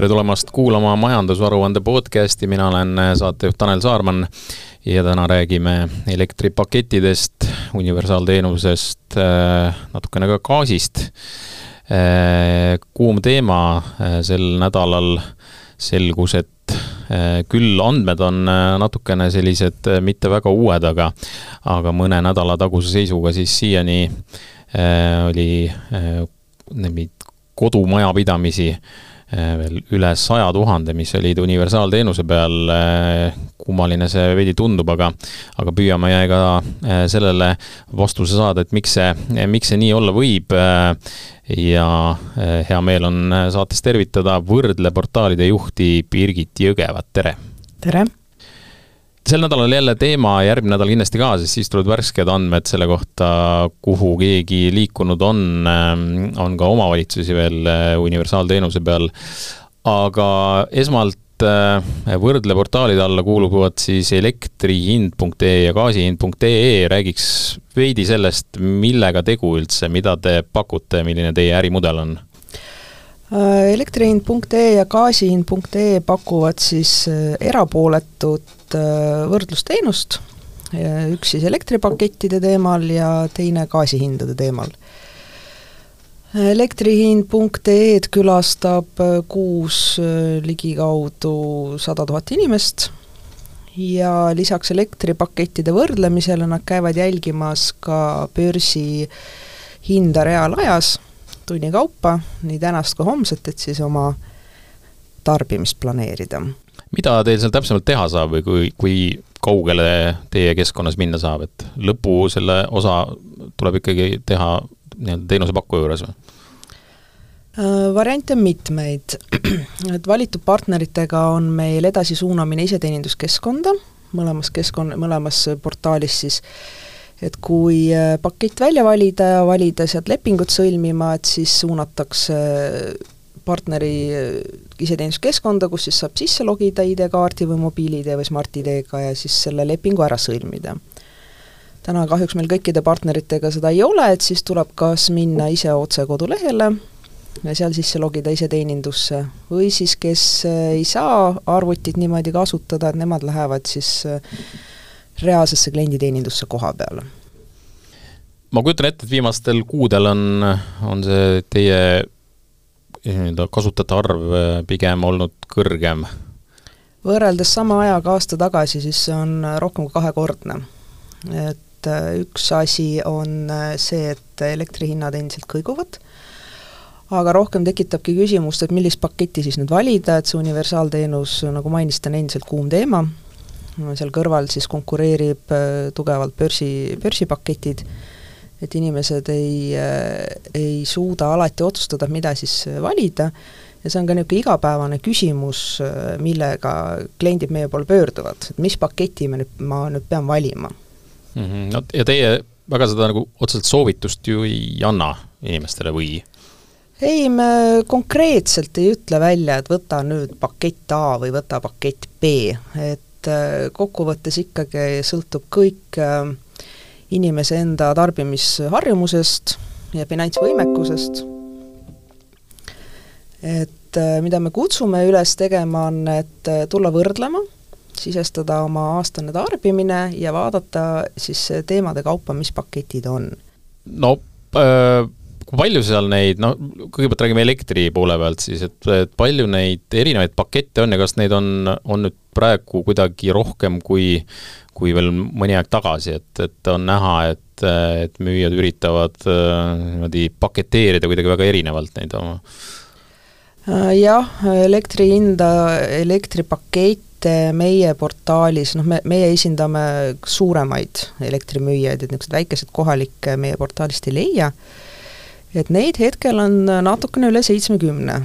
tere tulemast kuulama majandusaruande podcasti, mina olen saatejuht Tanel Saarman ja täna räägime elektripakettidest, universaalteenusest, natukene ka gaasist. kuum teema sel nädalal selgus, et küll andmed on natukene sellised mitte väga uued, aga aga mõne nädala taguse seisuga siis siiani oli kodumajapidamisi Äh, veel üle saja tuhande, mis olid universaalteenuse peal. Äh, kummaline see veidi tundub, aga, aga püüame ka äh, sellele vastuse saada, et miks see, miks see nii olla võib. ja hea meel on saates tervitada võrdleportaalide juhti Birgit Jõgevat, tere! tere! Sel nädalal jälle teema, järgmine nädal kindlasti ka, sest siis tulevad värsked andmed selle kohta, kuhu keegi liikunud on, ähm, on ka omavalitsusi veel äh, universaalteenuse peal. aga esmalt äh, võrdleportaalide alla kuuluvad siis elektrihind.ee ja gaasihind.ee, räägiks veidi sellest, millega tegu üldse, mida te pakute, milline teie ärimudel on elektrihind.ee ja gaasihind.ee pakuvad siis äh, erapooletut äh, võrdlusteenust, üks siis elektripakettide teemal ja teine gaasihindade teemal. elektrihind.ee-d külastab kuus ligikaudu sada tuhat inimest ja lisaks elektripakettide võrdlemisele nad käivad jälgimas ka börsi hinda reaalajas tunni kaupa, nii tänast kui homset, et siis oma tarbimist planeerida. mida teil seal täpsemalt teha saab või kui, kui kaugele teie keskkonnas minna saab, et lõpu selle osa tuleb ikkagi teha nii-öelda teenusepakkuja juures või? Äh, variante on mitmeid, et valitud partneritega on meil edasisuunamine iseteeninduskeskkonda, mõlemas keskkonna, mõlemas portaalis siis äh, et kui äh, pakett välja valida ja valida sealt lepingut sõlmima, et siis suunatakse äh, partneri äh, iseteeninduskeskkonda, kus siis saab sisse logida ID-kaardi või mobiil-ID või Smart-ID-ga ja siis selle lepingu ära sõlmida. täna kahjuks meil kõikide partneritega seda ei ole, et siis tuleb kas minna ise otse kodulehele ja seal sisse logida iseteenindusse või siis, kes ei saa arvutit niimoodi kasutada, et nemad lähevad siis reaalsesse klienditeenindusse koha peale? ma kujutan ette, et viimastel kuudel on, on see teie nii-öelda kasutajate arv äh, pigem olnud kõrgem? võrreldes sama ajaga aasta tagasi, siis see on rohkem kui kahekordne. et üks asi on see, et elektrihinnad endiselt kõiguvad, aga rohkem tekitabki küsimust, et millist paketti siis nüüd valida, et see universaalteenus, nagu mainisite, on endiselt kuum teema seal kõrval siis konkureerib äh, tugevalt börsi, börsipaketid, et inimesed ei, äh, ei suuda alati otsustada, mida siis valida, ja see on ka niisugune igapäevane küsimus, äh, millega kliendid meie poole pöörduvad, et mis paketi me nüüd, ma nüüd pean valima mm. -hmm. No ja teie väga seda nagu otseselt soovitust ju ei anna inimestele või? ei, me konkreetselt ei ütle välja, et võta nüüd pakett A või võta pakett B, et et äh, kokkuvõttes ikkagi sõltub kõik äh, inimese enda tarbimisharjumusest ja finantsvõimekusest, et äh, mida me kutsume üles tegema, on, et tulla võrdlema, sisestada oma aastane tarbimine ja vaadata siis teemade kaupa, mis paketid on. no äh kui palju seal neid, no kõigepealt räägime elektri poole pealt siis, et, et palju neid erinevaid pakette on ja kas neid on, on nüüd praegu kuidagi rohkem kui, kui veel mõni aeg tagasi, et, et on näha, et, et müüjad üritavad äh, niimoodi paketeerida kuidagi väga erinevalt neid oma? Äh, jah, elektri hinda, elektripakette meie portaalis, noh, me, meie esindame suuremaid elektrimüüjaid, et niisuguseid väikeseid kohalikke meie portaalist ei leia et neid hetkel on natukene üle seitsmekümne.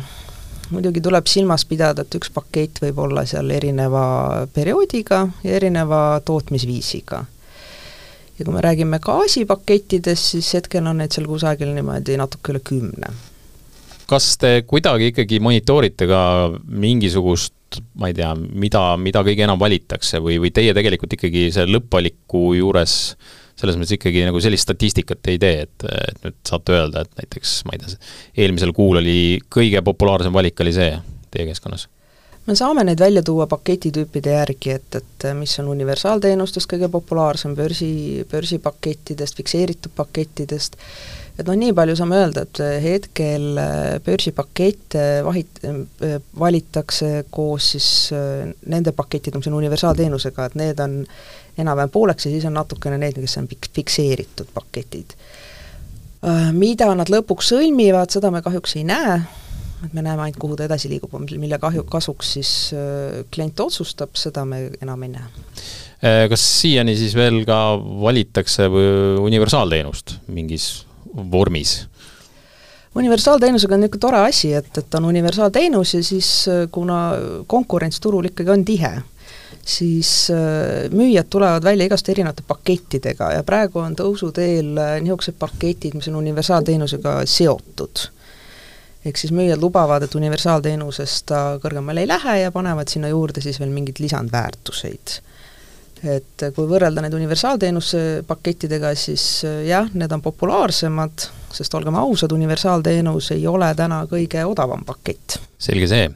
muidugi tuleb silmas pidada, et üks pakett võib olla seal erineva perioodiga ja erineva tootmisviisiga. ja kui me räägime gaasipakettidest, siis hetkel on neid seal kusagil niimoodi natuke üle kümne. kas te kuidagi ikkagi monitoorite ka mingisugust ma ei tea, mida, mida kõige enam valitakse või, või teie tegelikult ikkagi see lõppvaliku juures äh, selles mõttes ikkagi nagu sellist statistikat ei tee, et, et nüüd saate öelda, et näiteks ma ei tea, eelmisel kuul oli kõige populaarsem valik oli see, teie keskkonnas? me saame neid välja tuua paketitüüpide järgi, et, et mis on universaalteenustest kõige populaarsem, börsi, börsipakettidest, fikseeritud pakettidest, et noh, nii palju saame öelda, et hetkel börsipakette vahit-, valitakse koos siis nende pakettidega, mis on universaalteenusega, et need on enam-vähem pooleks ja siis on natukene neid, kes on fik-, fikseeritud paketid. Mida nad lõpuks sõlmivad, seda me kahjuks ei näe, et me näeme ainult, kuhu ta edasi liigub, mille kahju, kasuks siis äh, klient otsustab, seda me enam ei näe. Äh, kas siiani siis veel ka valitakse universaalteenust mingis vormis? universaalteenusega on niisugune tore asi, et, et on universaalteenus ja siis äh, kuna konkurents turul ikkagi on tihe, siis müüjad tulevad välja igast erinevate pakettidega ja praegu on tõusuteel niisugused paketid, mis on universaalteenusega seotud ehk siis müüjad lubavad, et universaalteenusest ta kõrgemale ei lähe ja panevad sinna juurde siis veel mingeid lisandväärtuseid. et kui võrrelda neid universaalteenuse pakettidega, siis jah, need on populaarsemad, sest olgem ausad, universaalteenus ei ole täna kõige odavam pakett. selge see.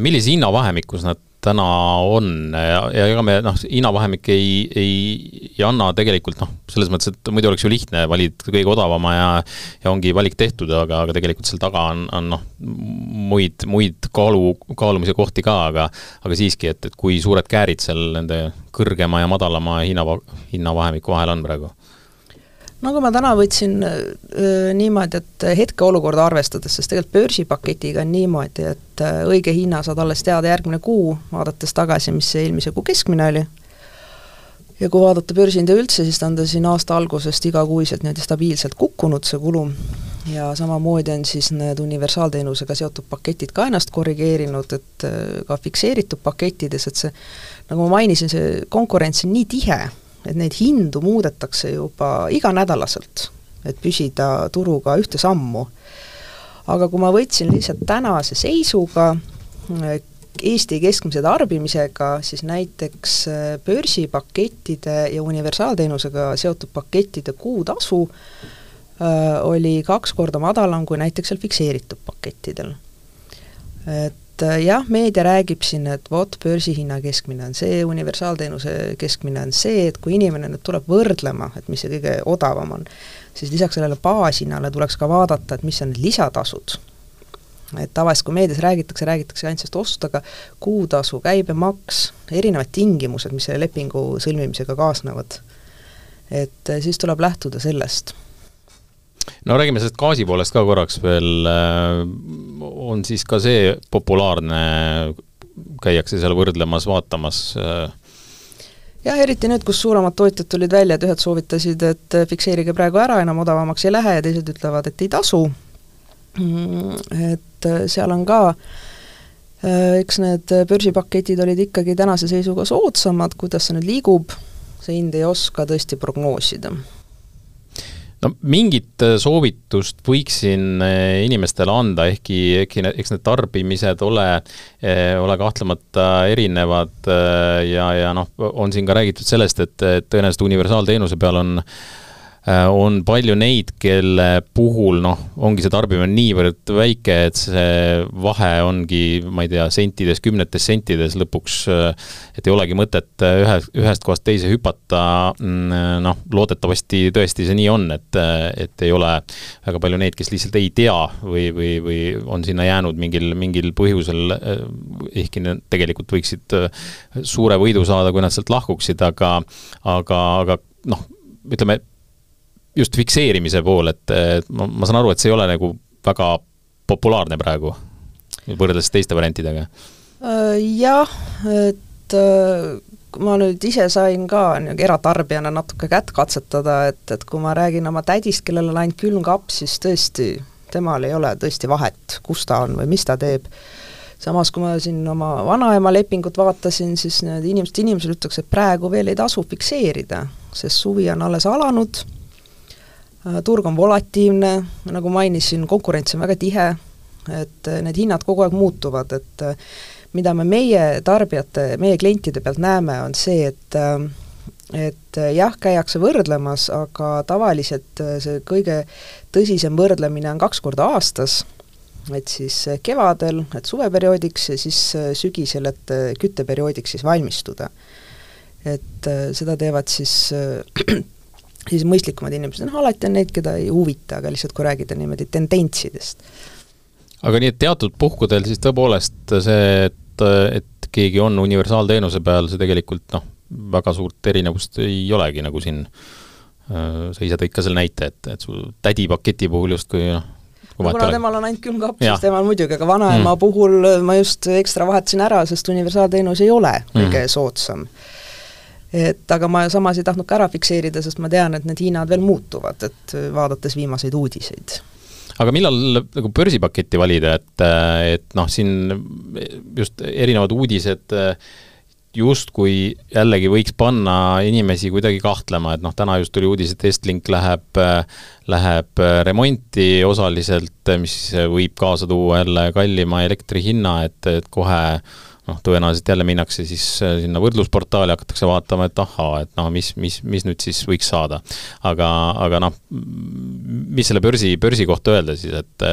millises hinnavahemikus nad täna on ja, ja ega me noh, hinnavahemik ei, ei, ei anna tegelikult noh, selles mõttes, et muidu oleks ju lihtne, valid kõige odavama ja ja ongi valik tehtud, aga, aga tegelikult seal taga on, on noh, muid, muid kaalu, kaalumise kohti ka, aga aga siiski, et, et kui suured käärid seal nende kõrgema ja madalama hinna, hinnavahemiku vahel on praegu? Nagu ma täna võtsin äh, niimoodi, et hetkeolukorda arvestades, sest tegelikult börsipaketiga on niimoodi, et äh, õige hinna saad alles teada järgmine kuu, vaadates tagasi, mis see eelmise kuu keskmine oli, ja kui vaadata börsihinda üldse, siis ta on ta siin aasta algusest igakuiselt niimoodi stabiilselt kukkunud, see kulu, ja samamoodi on siis need universaalteenusega seotud paketid ka ennast korrigeerinud, et äh, ka fikseeritud pakettides, et see, nagu ma mainisin, see konkurents on nii tihe, et neid hindu muudetakse juba iganädalaselt, et püsida turuga ühte sammu. aga kui ma võtsin lihtsalt tänase seisuga Eesti keskmise tarbimisega, siis näiteks äh, börsipakettide ja universaalteenusega seotud pakettide kuutasu äh, oli kaks korda madalam kui näiteks seal fikseeritud pakettidel. et et äh, jah, meedia räägib siin, et vot börsihinna keskmine on see, universaalteenuse keskmine on see, et kui inimene nüüd tuleb võrdlema, et mis see kõige odavam on, siis lisaks sellele baashinnale tuleks ka vaadata, et mis on need lisatasud. et tavaliselt, kui meedias räägitakse, räägitakse ainult sellest ostust, aga kuutasu, käibemaks, erinevad tingimused, mis selle lepingu sõlmimisega kaasnevad, et äh, siis tuleb lähtuda sellest no räägime sellest gaasi poolest ka korraks veel, äh, on siis ka see populaarne, käiakse seal võrdlemas, vaatamas? Äh? jah, eriti nüüd, kus suuremad tootjad tulid välja, et ühed soovitasid, et fikseerige praegu ära, enam odavamaks ei lähe ja teised ütlevad, et ei tasu, mm, et seal on ka äh, eks need börsipaketid olid ikkagi tänase seisuga soodsamad, kuidas see nüüd liigub, see hind ei oska tõesti prognoosida no mingit äh, soovitust võiks siin äh, inimestele anda, ehkki, ehkki eks need tarbimised ole, äh, ole kahtlemata erinevad ja, ja noh, on siin ka räägitud sellest, et, et tõenäoliselt universaalteenuse peal on on palju neid, kelle puhul noh, ongi see tarbimine niivõrd väike, et see vahe ongi, ma ei tea, sentides, kümnetes sentides lõpuks, äh, et ei olegi mõtet äh, ühe, ühest kohast teise hüpata, mm, noh, loodetavasti tõesti see nii on, et, et ei ole väga palju neid, kes lihtsalt ei tea või, või, või on sinna jäänud mingil, mingil põhjusel, ehkki nad tegelikult võiksid suure võidu saada, kui nad sealt lahkuksid, aga aga, aga noh, ütleme, just fikseerimise pool, et, ma, ma saan aru, et see ei ole nagu väga populaarne praegu, võrreldes teiste variantidega? Äh, jah, et äh, ma nüüd ise sain ka niisugune eratarbijana natuke kätt katsetada, et, et kui ma räägin oma tädist, kellel on ainult külmkapp, siis tõesti, temal ei ole tõesti vahet, kus ta on või mis ta teeb. samas, kui ma siin oma vanaema lepingut vaatasin, siis need inimesed, inimesed ütleks, et praegu veel ei tasu fikseerida, sest suvi on alles alanud turg on volatiivne, nagu mainisin, konkurents on väga tihe, et äh, need hinnad kogu aeg muutuvad, et äh, mida me meie tarbijate, meie klientide pealt näeme, on see, et et jah, käiakse võrdlemas, aga tavaliselt see kõige tõsisem võrdlemine on kaks korda aastas, et siis kevadel, et suveperioodiks ja siis sügisel, et kütteperioodiks siis valmistuda. et seda teevad siis siis mõistlikumad inimesed, noh alati on neid, keda ei huvita, aga lihtsalt kui räägida niimoodi tendentsidest. aga nii, et teatud puhkudel siis tõepoolest see, et, et keegi on universaalteenuse peal, see tegelikult noh, väga suurt erinevust ei olegi, nagu siin äh, sa ise tõid ka selle näite, et, et su tädipaketi puhul justkui noh, no kuna temal on ainult külmkapp, siis temal muidugi, aga vanaema mm. puhul ma just ekstra vahetasin ära, sest universaalteenus ei ole kõige mm. soodsam et aga ma samas ei tahtnud ka ära fikseerida, sest ma tean, et need hinnad veel muutuvad, et vaadates viimaseid uudiseid. Aga millal nagu börsipaketti valida, et, et noh, siin just erinevad uudised justkui jällegi võiks panna inimesi kuidagi kahtlema, et noh, täna just tuli uudis, et Estlink läheb, läheb remonti osaliselt, mis võib kaasa tuua jälle kallima elektri hinna, et, et kohe noh, tõenäoliselt jälle minnakse siis äh, sinna võrdlusportaali, hakatakse vaatama, et ahaa, et noh, mis, mis, mis nüüd siis võiks saada. aga, aga noh, mis selle börsi, börsi kohta öelda siis, et,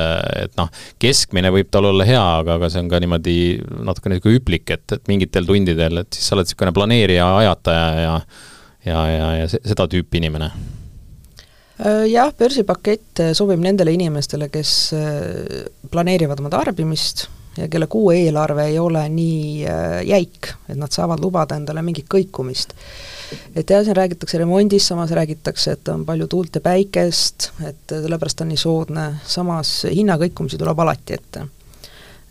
et noh, keskmine võib tal olla hea, aga, aga see on ka niimoodi natuke niisugune hüplik, et, et mingitel tundidel, et siis sa oled niisugune planeerija, ajataja ja ja, ja, ja seda tüüpi inimene äh, jah, börsipakett sobib nendele inimestele, kes äh, planeerivad oma tarbimist, ja kelle kuu eelarve ei ole nii äh, jäik, et nad saavad lubada endale mingit kõikumist. et jah, siin räägitakse remondist, samas räägitakse, et on palju tuult ja päikest, et sellepärast on nii soodne, samas hinnakõikumisi tuleb alati ette.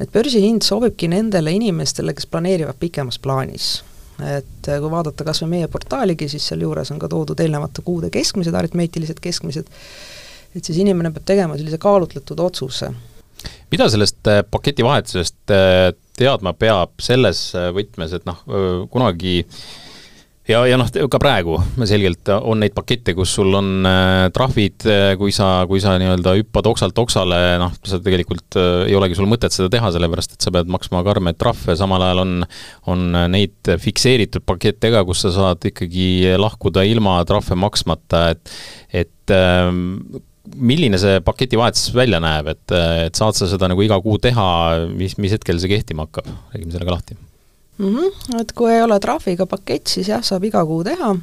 et börsihind sobibki nendele inimestele, kes planeerivad pikemas plaanis et kui vaadata kas või meie portaaligi, siis sealjuures on ka toodud eelnevate kuude keskmised, aritmeetilised keskmised, et siis inimene peab tegema sellise kaalutletud otsuse mida sellest äh, paketivahetusest äh, teadma peab selles äh, võtmes, et noh, kunagi ja, ja noh, ka praegu selgelt on neid pakette, kus sul on trahvid, kui sa, kui sa nii-öelda hüppad oksalt oksale, noh, sa tegelikult ei olegi sul mõtet seda teha, sellepärast et sa pead maksma karme trahve, samal ajal on, on neid fikseeritud pakette ka, kus sa saad ikkagi lahkuda ilma trahve maksmata, et et ähm, milline see paketivahetus välja näeb, et, et saad sa seda nagu iga kuu teha, mis, mis hetkel see kehtima hakkab, räägime sellega lahti. Mm. -hmm. Et kui ei ole trahviga pakett, siis jah, saab iga kuu teha,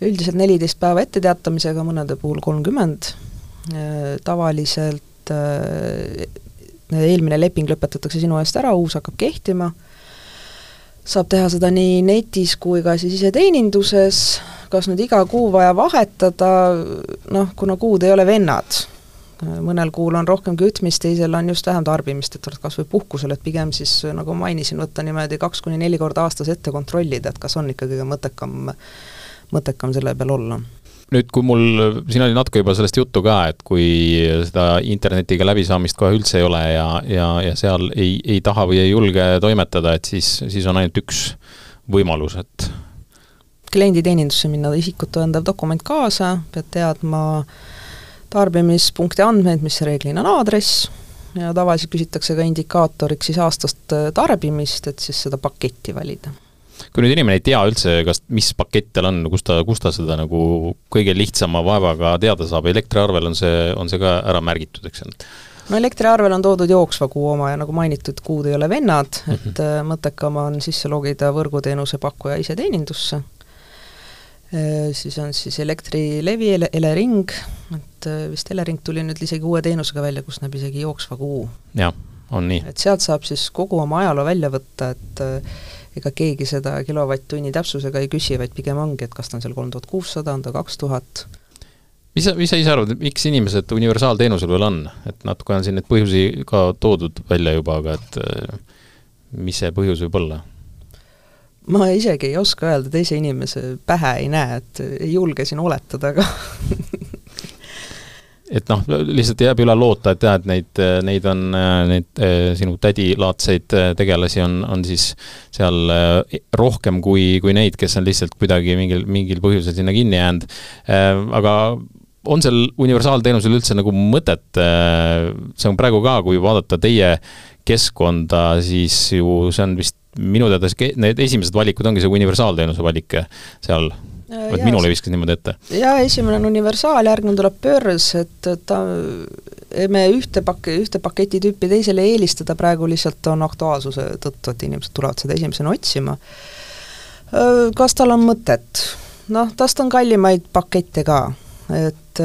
üldiselt neliteist päeva etteteatamisega, mõnede puhul kolmkümmend, äh, tavaliselt äh, eelmine leping lõpetatakse sinu eest ära, uus hakkab kehtima, saab teha seda nii netis kui ka siis iseteeninduses, kas nüüd iga kuu vaja vahetada, noh, kuna kuud ei ole vennad, mõnel kuul on rohkem kütmist, teisel on just vähem tarbimist, et oled kas või puhkusel, et pigem siis, nagu mainisin, võtta niimoodi kaks kuni neli korda aastas ette kontrollida, et kas on ikka kõige mõttekam, mõttekam selle peal olla. Nüüd, kui mul, siin oli natuke juba sellest juttu ka, et kui seda internetiga läbisaamist kohe üldse ei ole ja, ja, ja seal ei, ei taha või ei julge toimetada, et siis, siis on ainult üks võimalus, et klienditeenindusse minna, isikut tõendav dokument kaasa, pead teadma tarbimispunkti andmeid, mis reeglina on aadress, ja tavaliselt küsitakse ka indikaatoriks siis aastast äh, tarbimist, et siis seda paketti valida. kui nüüd inimene ei tea üldse, kas, mis pakett tal on, kus ta, kus ta seda nagu kõige lihtsama vaevaga teada saab, elektriarvel on see, on see ka ära märgitud, eks ju? no elektriarvel on toodud jooksva kuu oma ja nagu mainitud, kuud ei ole vennad mm, -hmm. et mõttekam on sisse logida võrguteenuse pakkuja iseteenindusse siis on siis Elektrilevi, Elering, et äh, vist Elering tuli nüüd isegi uue teenusega välja, kus näeb isegi jooksva kuu. jah, on nii. et sealt saab siis kogu oma ajaloo välja võtta, et äh, ega keegi seda kilovatt-tunni täpsusega ei küsi, vaid pigem ongi, et kas ta on seal kolm tuhat kuussada, on ta kaks tuhat. mis sa, mis sa ise arvad, miks inimesed universaalteenusel veel on, et natuke on siin neid põhjusi ka toodud välja juba, aga et mis see põhjus võib olla? Ma isegi ei oska öelda, teise inimese pähe ei näe, et ei julge siin oletada ka et noh, lihtsalt jääb üle loota, et jah, et neid, neid on, neid sinu tädilaadseid tegelasi on, on siis seal rohkem kui, kui neid, kes on lihtsalt kuidagi mingil, mingil põhjusel sinna kinni jäänud. aga on seal universaalteenusel üldse nagu mõtet, see on praegu ka, kui vaadata teie keskkonda, siis ju see on vist minu teada need esimesed valikud ongi see universaalteenuse valik seal et minule viskas niimoodi ette? jaa, esimene on universaal, järgmine tuleb börs, et ta, me ühte pak-, ühte paketitüüpi teisele eelistada praegu lihtsalt on aktuaalsuse tõttu, et inimesed tulevad seda esimesena otsima. Kas tal on mõtet? noh, tast on kallimaid pakette ka, et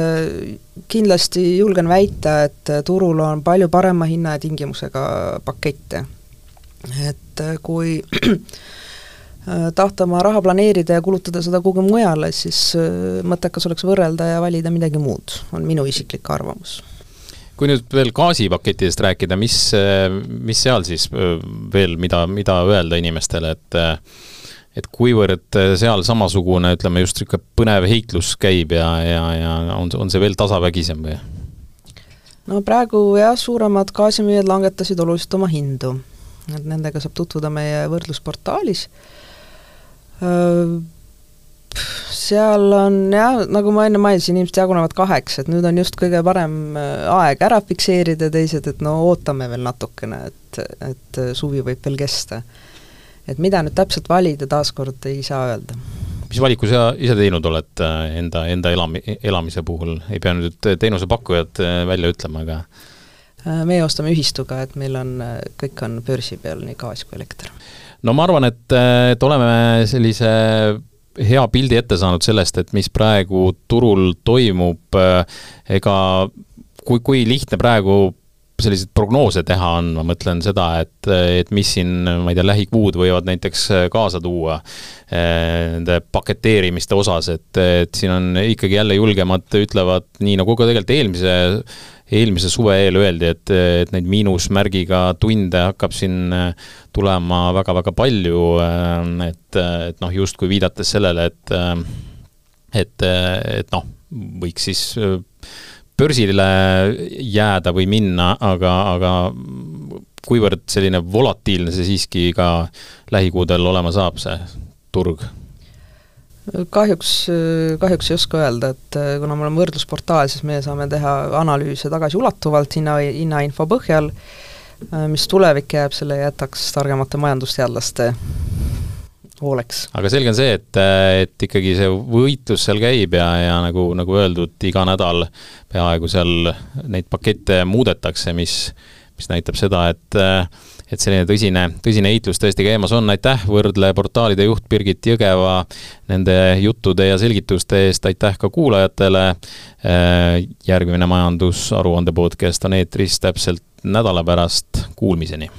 kindlasti julgen väita, et turul on palju parema hinna ja tingimusega pakette. Et kui tahta oma raha planeerida ja kulutada seda kuhugi mujale, siis mõttekas oleks võrrelda ja valida midagi muud, on minu isiklik arvamus kui nüüd veel gaasipakettidest rääkida, mis, mis seal siis veel, mida, mida öelda inimestele, et et kuivõrd seal samasugune, ütleme just niisugune põnev heitlus käib ja, ja, ja on, on see veel tasavägisem või? no praegu jah, suuremad gaasimüüjad langetasid oluliselt oma hindu. Et nendega saab tutvuda meie võrdlusportaalis seal on jah, nagu ma enne mainisin, inimesed jagunevad kaheks, et nüüd on just kõige parem äh, aeg ära fikseerida, teised, et no ootame veel natukene, et, et suvi võib veel kesta. et mida nüüd täpselt valida, taaskord ei saa öelda. mis valiku sa ise teinud oled äh, enda, enda elami-, elamise puhul, ei pea nüüd teenusepakkujat äh, välja ütlema, aga meie ostame ühistuga, et meil on, kõik on börsi peal, nii gaas kui elekter. No ma arvan, et, et oleme sellise hea pildi ette saanud sellest, et mis praegu turul toimub, ega kui, kui lihtne praegu selliseid prognoose teha on, ma mõtlen seda, et, et mis siin, ma ei tea, lähikuud võivad näiteks kaasa tuua nende paketeerimiste osas, et, et siin on ikkagi jälle julgemad ütlevad, nii nagu ka tegelikult eelmise eelmise suve eel öeldi, et, et neid miinusmärgiga tunde hakkab siin äh, tulema väga-väga palju, äh, et, et noh, justkui viidates sellele, et äh, et, et noh, võiks siis börsile jääda või minna, aga, aga kuivõrd selline volatiilne see siiski ka lähikuudel olema saab, see turg kahjuks, kahjuks ei oska öelda, et äh, kuna me oleme võrdlusportaal, siis me saame teha analüüse tagasiulatuvalt hinna, hinnainfo põhjal, äh, mis tulevik jääb, selle jätaks targemate majandusteadlaste hooleks. aga selge on see, et, et ikkagi see võitlus seal käib ja, ja nagu, nagu öeldud, iga nädal peaaegu seal neid pakette muudetakse, mis, mis näitab seda, et et selline tõsine, tõsine heitlus tõesti käimas on, aitäh, Võrdle portaalide juht Birgit Jõgeva nende juttude ja selgituste eest, aitäh ka kuulajatele, järgmine majandusaruande podcast on eetris täpselt nädala pärast, kuulmiseni!